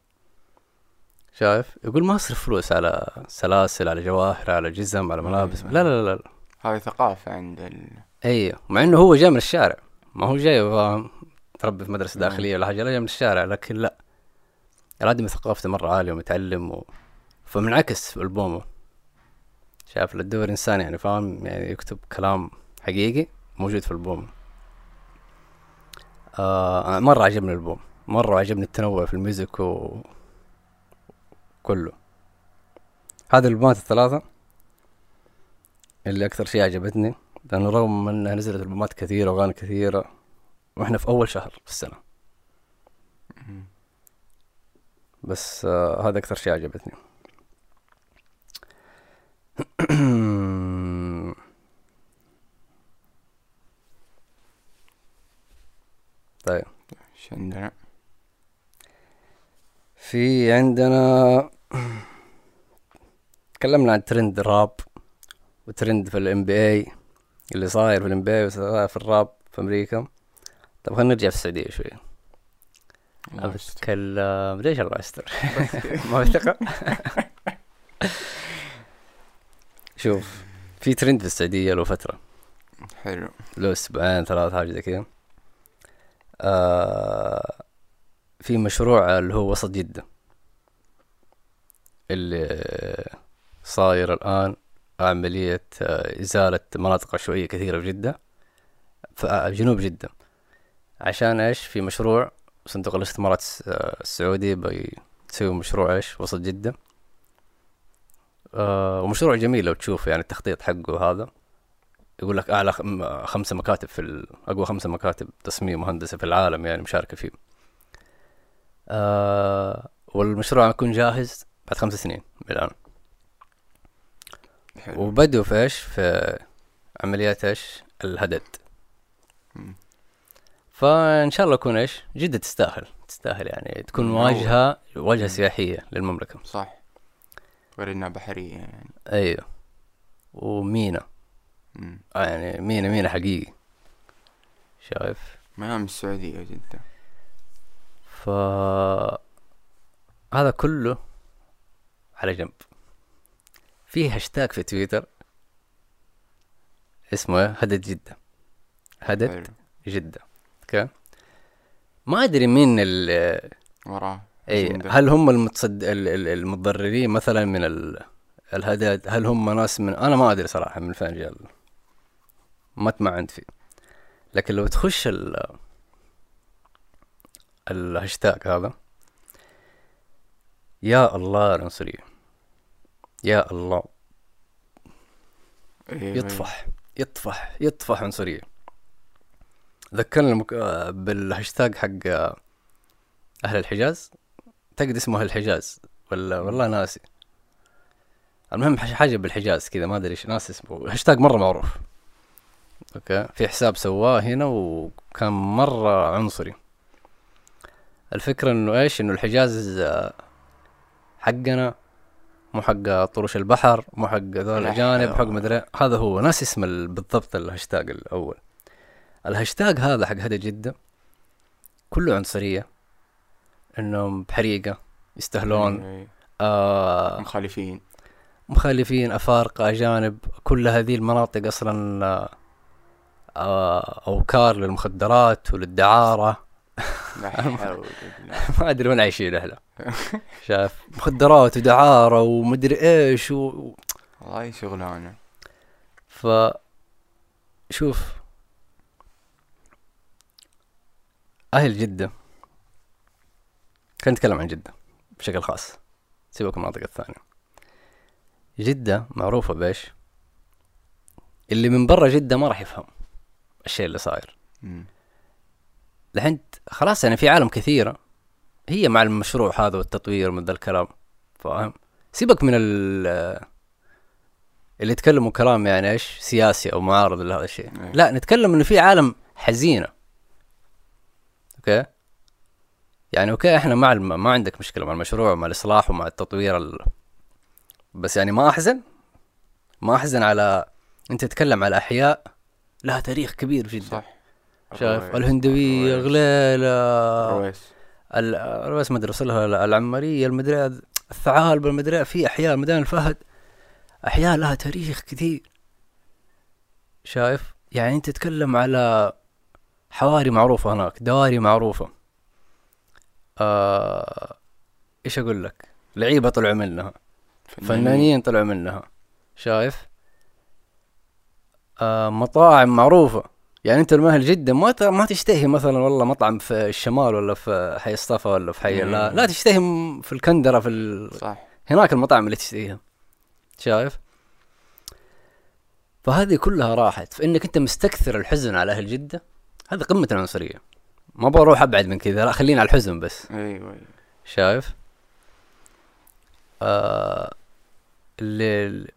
شايف؟ يقول ما اصرف فلوس على سلاسل على جواهر على جزم على ملابس. لا لا لا, لا. هذه ثقافة عند ال... أيوه مع إنه هو جاي من الشارع. ما هو جاي فاهم تربي في مدرسة. داخلية ولا حاجة لا جاي من الشارع. لكن لا. الآدمي ثقافته مرة عالية ومتعلم و... فمنعكس في ألبومه. شايف؟ للدور إنسان يعني فاهم يعني يكتب كلام حقيقي موجود في البوم. آه مرة عجبني البوم. مرة عجبني التنوع في الميوزك و كله. هذه الألبومات الثلاثة اللي أكثر شيء عجبتني لأنه رغم إنها نزلت ألبومات كثيرة وأغاني كثيرة وإحنا في أول شهر في السنة. مم. بس آه هذا أكثر شيء عجبتني. <clears throat> طيب. إيش عندنا؟ في عندنا <clears throat> تكلمنا عن ترند الراب وترند في ال NBA اللي صاير في ال NBA وصاير في الراب في أمريكا. طب خلينا نرجع في السعودية شوي. بتكلم ليش الله يستر؟ بس <laughs> كده. ما في ثقة؟ شوف في ترند في السعودية له فترة حلو. له أسبوعين ثلاث حاجة زي كذا. في مشروع اللي هو وسط جدة. اللي صاير الآن عملية آه، إزالة مناطق عشوائية كثيرة في جدة في آه، جنوب جدة. عشان إيش؟ في مشروع صندوق الاستثمارات الس- آه، السعودي بيسوي مشروع إيش؟ وسط جدة. آه ومشروع جميل لو تشوف يعني التخطيط حقه هذا. يقول لك أعلى خم- خمسة مكاتب في أقوى خمسة مكاتب تصميم وهندسه في العالم يعني مشاركة فيه آه والمشروع يكون جاهز بعد خمس سنين من الآن. حلو. وبدوا في إيش؟ في عمليات إيش؟ الهدد. فإن شاء الله يكون إيش؟ جدة تستاهل. تستاهل يعني تكون واجهة مم. سياحية للمملكة. صح. غير انها بحرية يعني. أيوه. ومينا. آه يعني مينا مينا حقيقي. شايف؟ ميام السعودية جدا. ف هذا كله على جنب. في هاشتاج في تويتر اسمه؟ هدد جدة. هدد جدة. okay؟ ما أدري مين ال وراه. إي. هل هم المتصد ال- ال- المتضررين مثلا من ال... الهدد؟ هل هم ناس من أنا ما أدري صراحة من فين جاء ما تمعنت فيه. لكن لو تخش ال الهاشتاج هذا يا الله العنصرية يا الله. إيه، يطفح يطفح يطفح عنصرية ذكرني المك... بالهاشتاج حق أهل الحجاز. تجد اسمه أهل الحجاز ولا والله ناسي. المهم حاجة بالحجاز كذا ما أدري إيش ناسي اسمه. هاشتاج مرة معروف. okay. في حساب سواه هنا وكان مرة عنصري. الفكرة إنه إيش؟ إنه الحجاز آه، حقنا مو حق طروش البحر مو حق ذول لا، الأجانب حق. مدري هذا هو. ناسي اسم ال- بالضبط الهاشتاج الأول. الهاشتاج هذا حق هدد جدة كله عنصرية. إنهم بحريقة يستهلون إيه، آه مخالفين. مخالفين أفارقة أجانب كل هذه المناطق أصلا آه أوكار للمخدرات الله <laughs> ما أدري وين عايشين إحنا شايف مخدرات ودعارة ومدري إيش و... والله شغلانة. ف شوف أهل جدة. خلينا نتكلم عن جدة بشكل خاص. سيبك من المناطق الثانية. جدة معروفة بإيش؟ اللي من برا جدة ما راح يفهم. الشيء اللي صاير. مم. لحين خلاص يعني في عالم كثيرة. هي مع المشروع هذا والتطوير من ذا الكلام فاهم؟ سيبك من ال اللي يتكلموا كلام يعني إيش سياسي أو معارض لهذا الشيء. إيه. لا نتكلم إنه في عالم حزينة. okay؟ يعني okay إحنا مع الم... ما عندك مشكلة مع المشروع ومع الإصلاح ومع التطوير ال... بس يعني ما أحزن؟ ما أحزن على أنت تتكلم على أحياء لها تاريخ كبير جدا. صح. شايف الهندوية الرويس- غليلة الرويس. ال- الرويس ما أدري وصلها العمرية المدري الثعالب المدري في أحياء ميدان الفهد أحياء لها تاريخ كثير. شايف؟ يعني أنت تتكلم على حواري معروفة هناك دواري معروفة. آه إيش أقول لك؟ لعيبة طلعوا منها فنانين طلعوا منها. شايف؟ مطاعم معروفة. يعني أنت المهل جدا ما ما تشتهي مثلا والله مطعم في الشمال ولا في حي اصطفى ولا في حي لا. لا تشتهي في الكندرة في ال... صح. هناك المطاعم اللي تشتهيها. شايف؟ فهذه كلها راحت. فإنك أنت مستكثر الحزن على أهل جدة هذا قمة العنصرية. ما بروح أبعد من كذا لا خلينا على الحزن بس. أيوه أيوه. شايف؟ آه اللي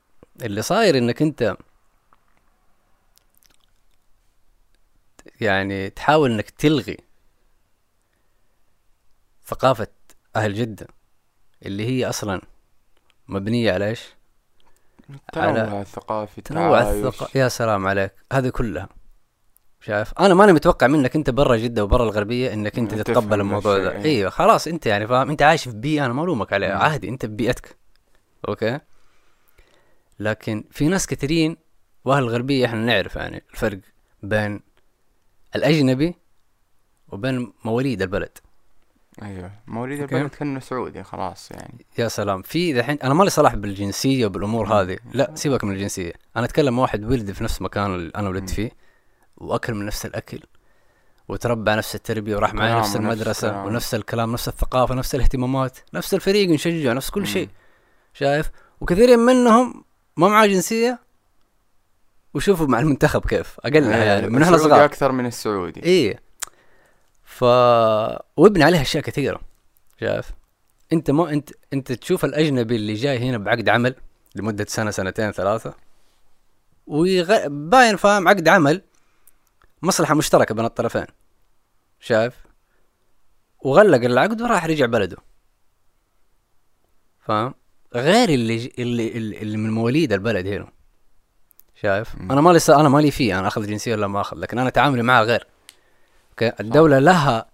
اللي صاير إنك أنت يعني تحاول إنك تلغي ثقافة أهل جدة اللي هي أصلا مبنية على إيش؟ التنوع الثقافي تنوع الثقافة يا سلام عليك. هذه كلها. شايف؟ أنا ماني متوقع منك أنت برا جدة وبرا الغربية إنك أنت تتقبل الموضوع ده. إيه. أيوه خلاص أنت يعني فاهم؟ أنت عايش في بيئة أنا ما الومك عليها. عادي أنت في بيئتك. أوكي؟ لكن في ناس كثيرين وأهل الغربية إحنا نعرف يعني الفرق بين الأجنبي وبين مواليد البلد أيوه مواليد. البلد كأنه سعودي خلاص يعني يا سلام في دحين أنا مالي صلاح بالجنسية وبالأمور هذه لا سيبك من الجنسية أنا أتكلم واحد ولد في نفس المكان اللي أنا ولدت. فيه وأكل من نفس الأكل وتربى نفس التربية وراح معي نفس المدرسة الكلام. ونفس الكلام نفس الثقافة نفس الاهتمامات نفس الفريق نشجع نفس كل. شيء شايف وكثيرين منهم ما معاه جنسية وشوفوا مع المنتخب كيف. اقلها إيه، يعني من إحنا صغار أكثر من السعودي. إيه. ف وابني عليها أشياء كثيرة شايف؟ أنت ما أنت أنت تشوف الأجنبي اللي جاي هنا بعقد عمل لمدة سنة سنتين ثلاثة ويغ... باين فاهم عقد عمل مصلحة مشتركة بين الطرفين شايف؟ وغلق العقد وراح رجع بلده. فاهم؟ غير اللي ج... اللي اللي اللي من مواليد البلد هنا. شايف؟ مم. أنا مالي س... أنا مالي فيه أنا أخذ جنسية ولا ما أخذ لكن أنا تعاملي معه غير. okay؟ الدولة لها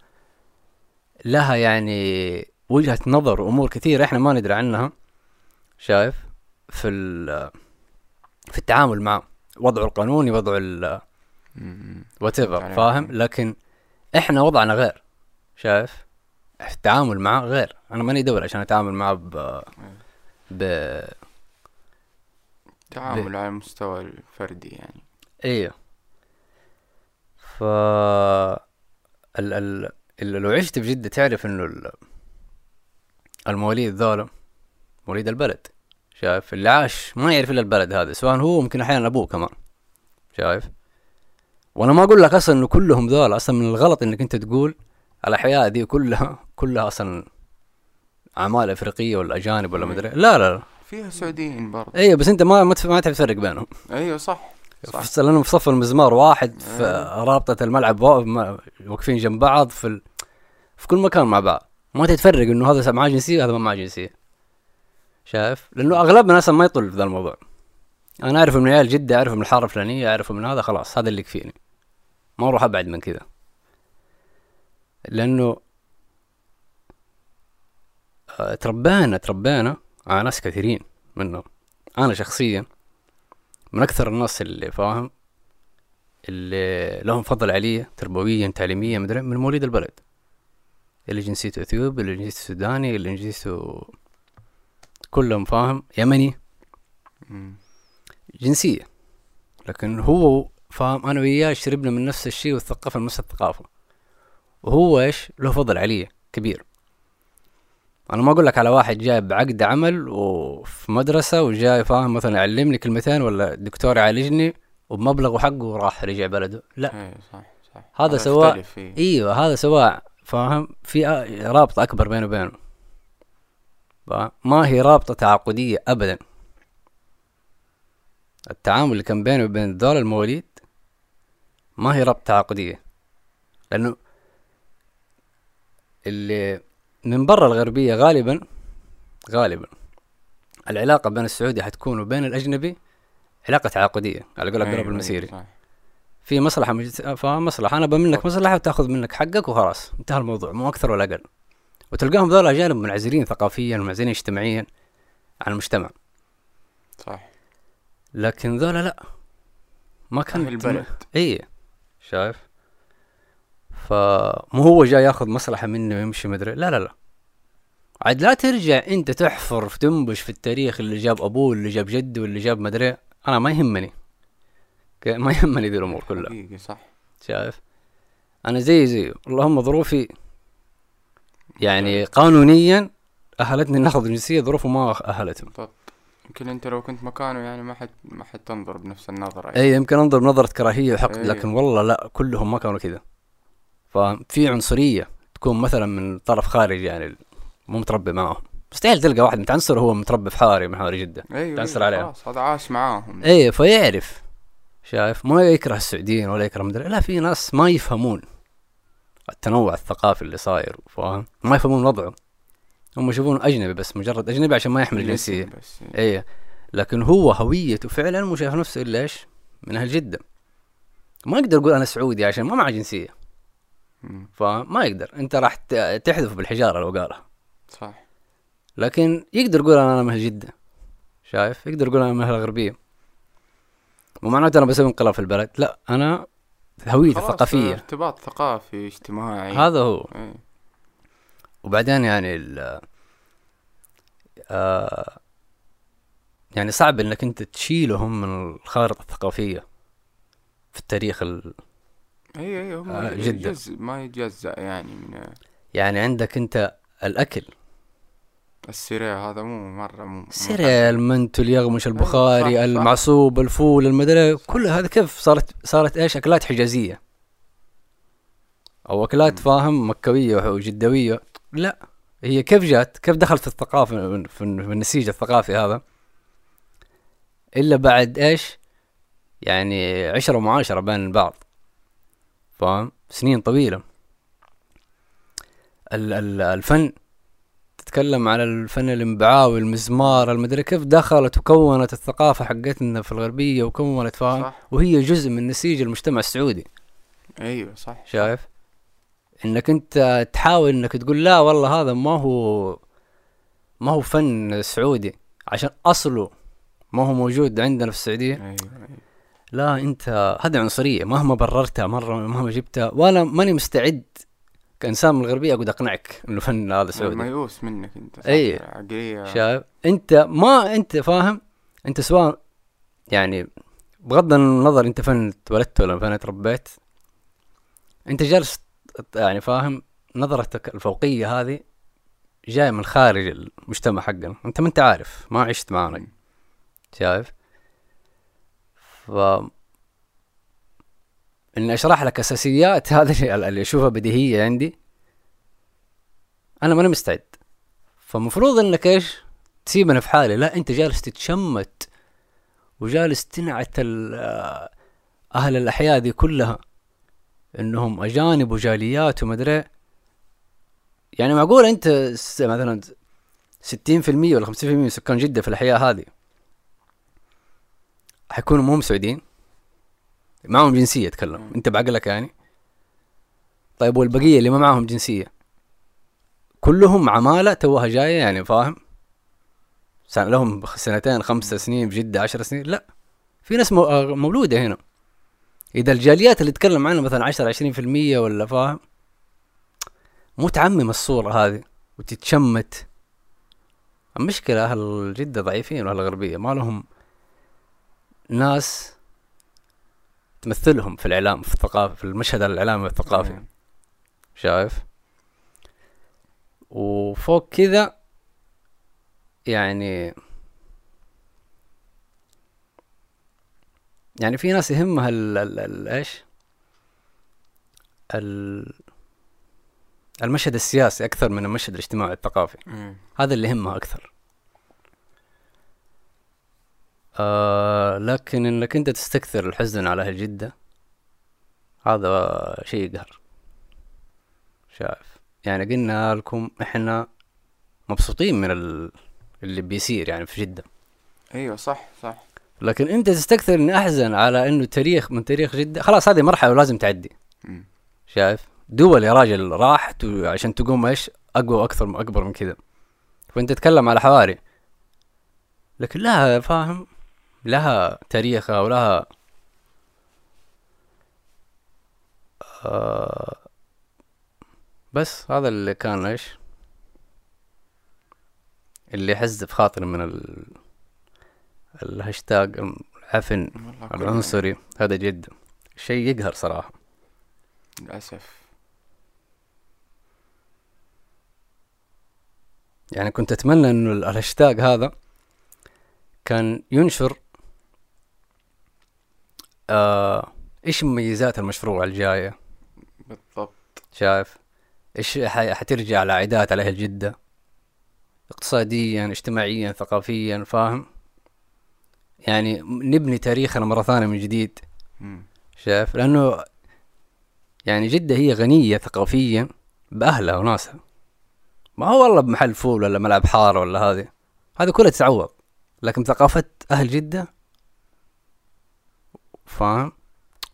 لها يعني وجهة نظر وأمور كثيرة إحنا ما ندري عنها شايف؟ في ال... في التعامل معه. وضعه القانوني وضعه ال. what. فاهم؟ لكن إحنا وضعنا غير شايف؟ في التعامل معه غير. أنا ماني دولة عشان أتعامل معه ب ب تعامل على المستوى الفردي يعني. أيوه ف ال... ال... لو عشت في جدة تعرف إنه ال... المواليد ذولا مواليد البلد شايف؟ اللي عاش ما يعرف إلا البلد هذا سواء هو ممكن أحيانا أبوه كمان شايف؟ وأنا ما أقول لك أصلا إنه كلهم ذولا أصلا من الغلط إنك أنت تقول الأحياء دي كلها كلها أصلا أعمال أفريقية ولا اجانب ولا مدري لا لا لا. فيها سعوديين برضه. أيوه بس انت ما ما تعرف تفرق بينهم. أيوه صح صح. في لانهم في صف المزمار واحد في أيوة. رابطة الملعب واقفين جنب بعض في ال... في كل مكان مع بعض. ما تتفرق انه هذا معاه جنسية وهذا ما معاه جنسية. شايف؟ لأنه أغلبنا أصلا ما يطل في ذا الموضوع. أنا اعرف من عيال جده اعرف من الحارة الفلانية اعرف من هذا خلاص هذا اللي يكفيني. ما أروح أبعد من كذا. لأنه آه، تربينا تربينا على ناس كثيرين منهم. أنا شخصيا من أكثر الناس اللي فاهم اللي لهم فضل علي تربويا تعليميا مدري من مواليد البلد. اللي جنسيته إثيوبي اللي جنسيته سوداني اللي جنسيته كلهم فاهم يمني. جنسية. لكن هو فاهم أنا وياه شربنا من نفس الشيء والثقافة نفس الثقافة. وهو إيش؟ له فضل علي كبير. أنا ما أقول لك على واحد جاي بعقد عمل وفي مدرسة وجاي فاهم مثلا يعلمني كلمتين ولا الدكتور يعالجني وبمبلغ حقه وراح رجع بلده. لا. أيوه صح صح. هذا سواء- فيه. أيوه هذا سواء فاهم في رابطة أكبر بينه وبينه؟ ما هي رابطة تعاقدية ابدا. التعامل اللي كان بينه وبين دول المواليد ما هي رابطة تعاقدية. لأنه اللي من برا الغربية غالبا غالبا العلاقة بين السعودي حتكون وبين الأجنبي علاقة تعاقدية على قول أيوة، القرب أيوة، المسيري. في مصلحة مجت... فاهم مصلحة أنا بمنك مصلحة وتأخذ منك حقك وخلاص انتهى الموضوع مو أكثر ولا أقل. وتلقاهم ذول أجانب منعزلين ثقافيا ومنعزلين اجتماعيا عن المجتمع. صح لكن ذولا لا. ما كان البلد. اي شايف؟ فمو هو جاي ياخذ مصلحة مني ويمشي مدري لا لا لا. عاد لا ترجع انت تحفر في تنبش في التاريخ اللي جاب ابوه اللي جاب جده واللي جاب مدري. أنا ما يهمني؟ ما يهمني ذي الأمور كلها. صح. شايف؟ أنا زي زيه اللهم ظروفي يعني قانونيا أهلتني ناخذ جنسية ظروفه ما اهلته بالضبط يمكن انت لو كنت مكانه يعني ما حد ما حد تنظر بنفس النظرة اي يمكن أنظر بنظرة كراهية وحقد إيه. لكن والله لا كلهم ما كانوا كذا. ففي عنصرية تكون مثلا من طرف خارجي يعني مو متربي معهم. مستحيل تلقى واحد متعنصر وهو متربي في حاري من حاري جدة. أيوه تأثر أيوة،. خلاص هذا عاش معاهم. إيه فيعرف شايف؟ ما يكره السعوديين ولا يكره مدري. لا في ناس ما يفهمون التنوع الثقافي اللي صاير فاهم؟ ما يفهمون وضعه هم يشوفون أجنبي بس مجرد أجنبي عشان ما يحمل الاسم جنسيه بس. إيه. لكن هو هويته فعلا مو شايف نفسه إلا إيش؟ من أهل جدة. ما يقدر يقول أنا سعودي عشان ما معه جنسية. فما يقدر. انت راح تحذف بالحجارة لو قالها صح لكن يقدر يقول أنا من جده شايف؟ يقدر يقول أنا من الغربيه مو معناته أنا بسوي انقلاب في البلد. لا أنا هويتي ثقافية. ارتباط ثقافي اجتماعي. هذا هو. إيه. وبعدين يعني ال آه يعني صعب إنك أنت تشيلهم من الخارطة الثقافية في التاريخ ال... اي اي هم آه، جدا. جزء ما يتجزأ يعني من يعني عندك أنت الأكل. ال cereal هذا مو مرة مو مو cereal المنتو اليغمش البخاري صح، صح. المعصوب الفول المدري كل هذا كيف صارت صارت إيش؟ أكلات حجازية. أو أكلات فاهم مكاوية وجدوية لا هي كيف جات؟ كيف دخلت في الثقافة في النسيج الثقافي هذا. إلا بعد إيش؟ يعني عشرة ومعاشرة بين البعض. فاهم سنين طويلة. ال- ال- الفن تتكلم على الفن الانبعاوي المزمار المدري كيف دخلت وكونت الثقافة حقتنا في الغربية وكونت فاهم؟ وهي جزء من نسيج المجتمع السعودي. أيوه صح. شايف؟ إنك أنت تحاول إنك تقول لا والله هذا ما هو ما هو فن سعودي عشان أصله ما هو موجود عندنا في السعودية. أيوه أيوه. لا انت هذه عنصرية. مهما بررتها مرة مهما جبتها وأنا ماني مستعد كإنسان من الغربية أقعد أقنعك إنه فن هذا سعودي ميؤوس منك أنت. عقلية. شايف؟ أنت ما أنت فاهم أنت سواء يعني بغض النظر أنت فن اتولدت ولا فن تربيت أنت جالس يعني فاهم نظرتك الفوقية هذه جاية من خارج المجتمع حقنا. أنت ما أنت عارف ما عشت معانا. مم. شايف؟ ف إني أشرح لك أساسيات <laughs> هذه اللي- أشوفها بديهية عندي. أنا ماني مستعد. فمفروض إنك إيش؟ تسيبنا في حالي. لا أنت جالس تتشمت وجالس تنعت أهل الأحياء دي كلها إنهم أجانب وجاليات ومدري يعني معقول أنت مثلا ستين في المية ولا خمسين في المية من سكان جدة في الأحياء هذه؟ حيكونوا مو سعوديين معهم جنسية أتكلم. أنت بعقلك يعني. طيب والبقية اللي ما معهم جنسية؟ كلهم عمالة توها جاية يعني فاهم؟ سنة لهم سنتين خمسة سنين بجدة عشر سنين. لا. في ناس آه، مولودة هنا. إذا الجاليات اللي تتكلم عنها مثلا عشرة عشرين في المية ولا فاهم؟ مو تعمم الصورة هذه وتتشمت. المشكلة أهل جدة ضعيفين وأهل الغربية ما لهم ناس تمثلهم في الإعلام في الثقافة في المشهد الإعلامي والثقافي. شايف؟ وفوق كذا يعني يعني في ناس يهمها ال ال ال إيش؟ ال المشهد السياسي أكثر من المشهد الاجتماعي الثقافي. هذا اللي يهمها أكثر. آه لكن إنك أنت تستكثر الحزن على أهل جدة هذا شيء يقهر شايف؟ يعني قلنا لكم إحنا مبسوطين من ال... اللي بيصير يعني في جدة. أيوه صح صح. لكن أنت تستكثر إني أحزن على إنه تاريخ من تاريخ جدة خلاص هذه مرحلة ولازم تعدي. مم. شايف؟ دول يا راجل راحت عشان تقوم إيش؟ أقوى وأكثر أكبر من كذا. فانت تتكلم على حواري. لكن لها فاهم؟ لها تاريخها ولها آه بس هذا اللي كان إيش؟ اللي يحز في خاطري من ال... الهاشتاج العفن العنصري. هذا جدا شيء يقهر صراحة. للأسف. يعني كنت أتمنى إنه ال- الهاشتاج هذا كان ينشر آه إيش مميزات المشروع الجاية؟ بالضبط. شايف؟ إيش حترجع العائدات على أهل جدة اقتصاديا اجتماعيا ثقافيا فاهم؟ يعني نبني تاريخنا مرة ثانية من جديد. شايف؟ لأنه يعني جدة هي غنية ثقافيا بأهلها وناسها. ما هو والله بمحل فول ولا ملعب حارة ولا هذه. هذا كله تتعوض. لكن ثقافة أهل جدة؟ فاهم؟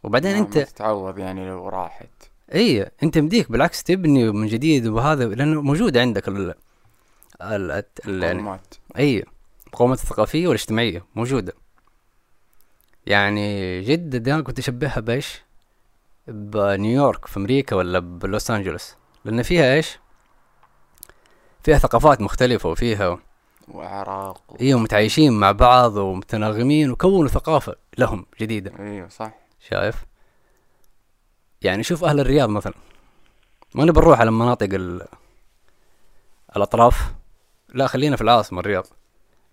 وبعدين أنت ما تتعوض يعني لو راحت. اي أنت مديك بالعكس تبني من جديد وهذا لأنه موجود عندك ال ال ال- يعني اي المقومات الثقافية والاجتماعية موجودة. يعني جدة أنا كنت أشبهها بإيش؟ بنيويورك في أمريكا ولا بلوس أنجلوس. لأن فيها إيش؟ فيها ثقافات مختلفة وفيها واعراق و... إيوه متعايشين مع بعض ومتناغمين وكونوا ثقافة لهم جديدة. إيوه صح. شايف؟ يعني شوف أهل الرياض مثلا. ما نبي نروح على مناطق ال... الأطراف. لا خلينا في العاصمة الرياض.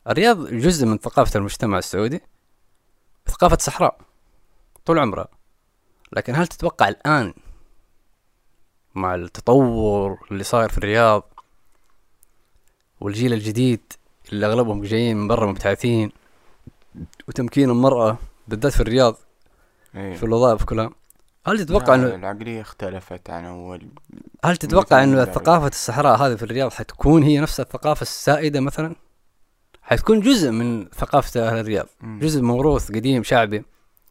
الرياض جزء من ثقافة المجتمع السعودي. ثقافة صحراء طول عمرها. لكن هل تتوقع الآن مع التطور اللي صاير في الرياض والجيل الجديد اللي أغلبهم جايين من برا مبتعثين وتمكين المرأة بالذات في الرياض أيوه في الوظائف كلها. هل تتوقع انه العقلية اختلفت عن أول هل تتوقع إنه ثقافة الصحراء هذه في الرياض حتكون هي نفس الثقافة السائدة مثلا؟ حتكون جزء من ثقافة أهل الرياض، مم. جزء موروث قديم شعبي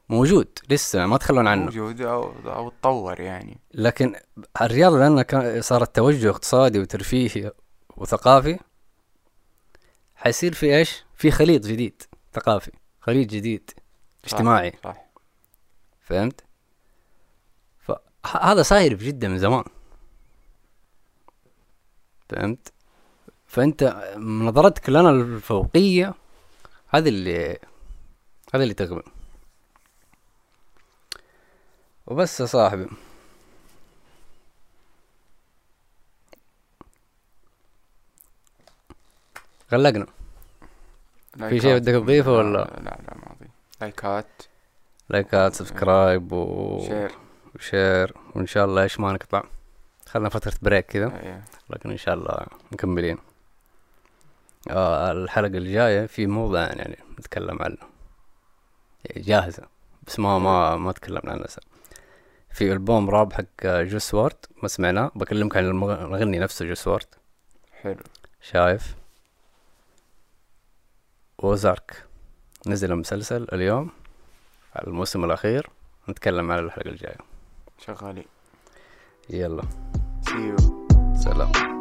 موجود لسه ما تخلون عنه، موجود أو أو تطور يعني. لكن الرياض لأنها صارت توجه اقتصادي وترفيهي وثقافي حيصير في إيش؟ في خليط جديد ثقافي، خليط جديد صح، اجتماعي صح فهمت؟ فهذا صاير في جدة من زمان فهمت؟ فأنت نظرتك لنا الفوقية هذا اللي هذا اللي تغبن وبس يا صاحبي غلقنا. في شيء. بدك تضيفه لا- ولا؟ لا لا ما أضيف. لايكات. لايكات subscribe و share. و share وإن شاء الله إيش ما نقطع. خلنا فترة break كذا. أيوه لكن إن شاء الله مكملين. آه الحلقة الجاية في موضوع يعني نتكلم عنه. يعني جاهزة. بس ما ما ما تكلمنا عنه لسه. في ألبوم راب حق Juice WRLD ما سمعناه. بكلمك عن المغ- المغني نفسه Juice WRLD. حلو. شايف؟ وزارك. نزل مسلسل اليوم على الموسم الأخير. نتكلم عن الحلقة الجاية. شغالين. يلا. سلام.